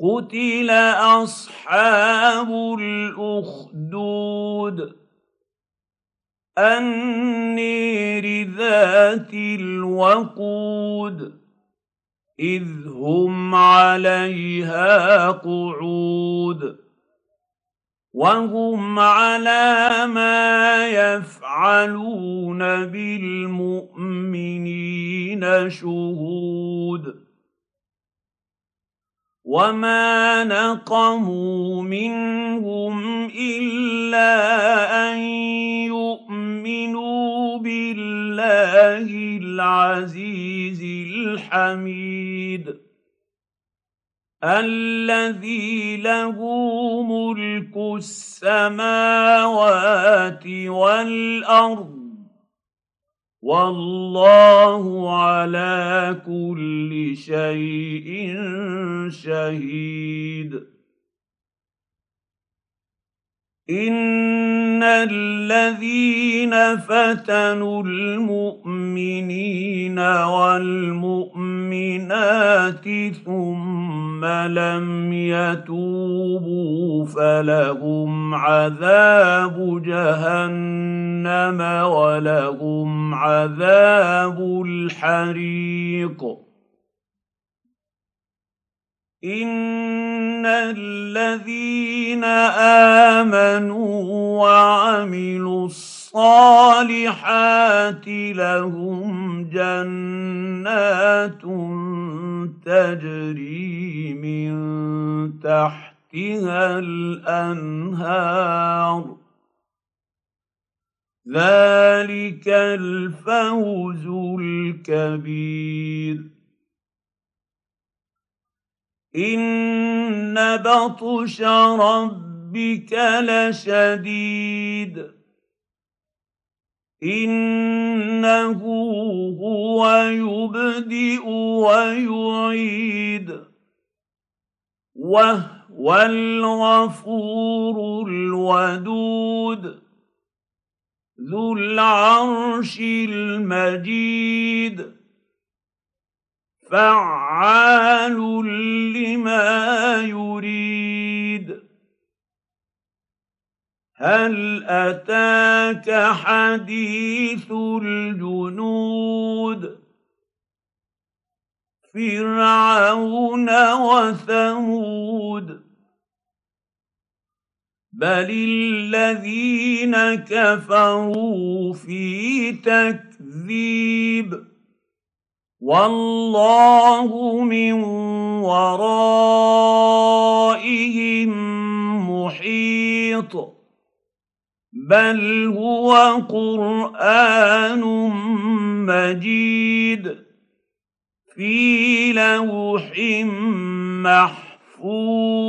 قتل اصحاب الاخدود النير ذات الوقود اذ هم عليها قعود وهم على ما يفعلون بالمؤمنين شهود وما نقموا منهم الا ان يؤمنوا بالله العزيز الحميد الذي له ملك السماوات والارض والله على كل شيء شهيد. ان الذين فتنوا المؤمنين والمؤمنات ثم لم يتوبوا فلهم عذاب جهنم ولهم عذاب الحريق ان الذين امنوا وعملوا الصالحات لهم جنات تجري من تحتها الانهار ذلك الفوز الكبير ان بطش ربك لشديد انه هو يبدئ ويعيد وهو الغفور الودود ذو العرش المجيد فعال لما يريد. هل أتاك حديث الجنود؟ فرعون وثمود. بل الذين كفروا في تكذيب. والله من ورائهم محيط بل هو قران مجيد في لوح محفوظ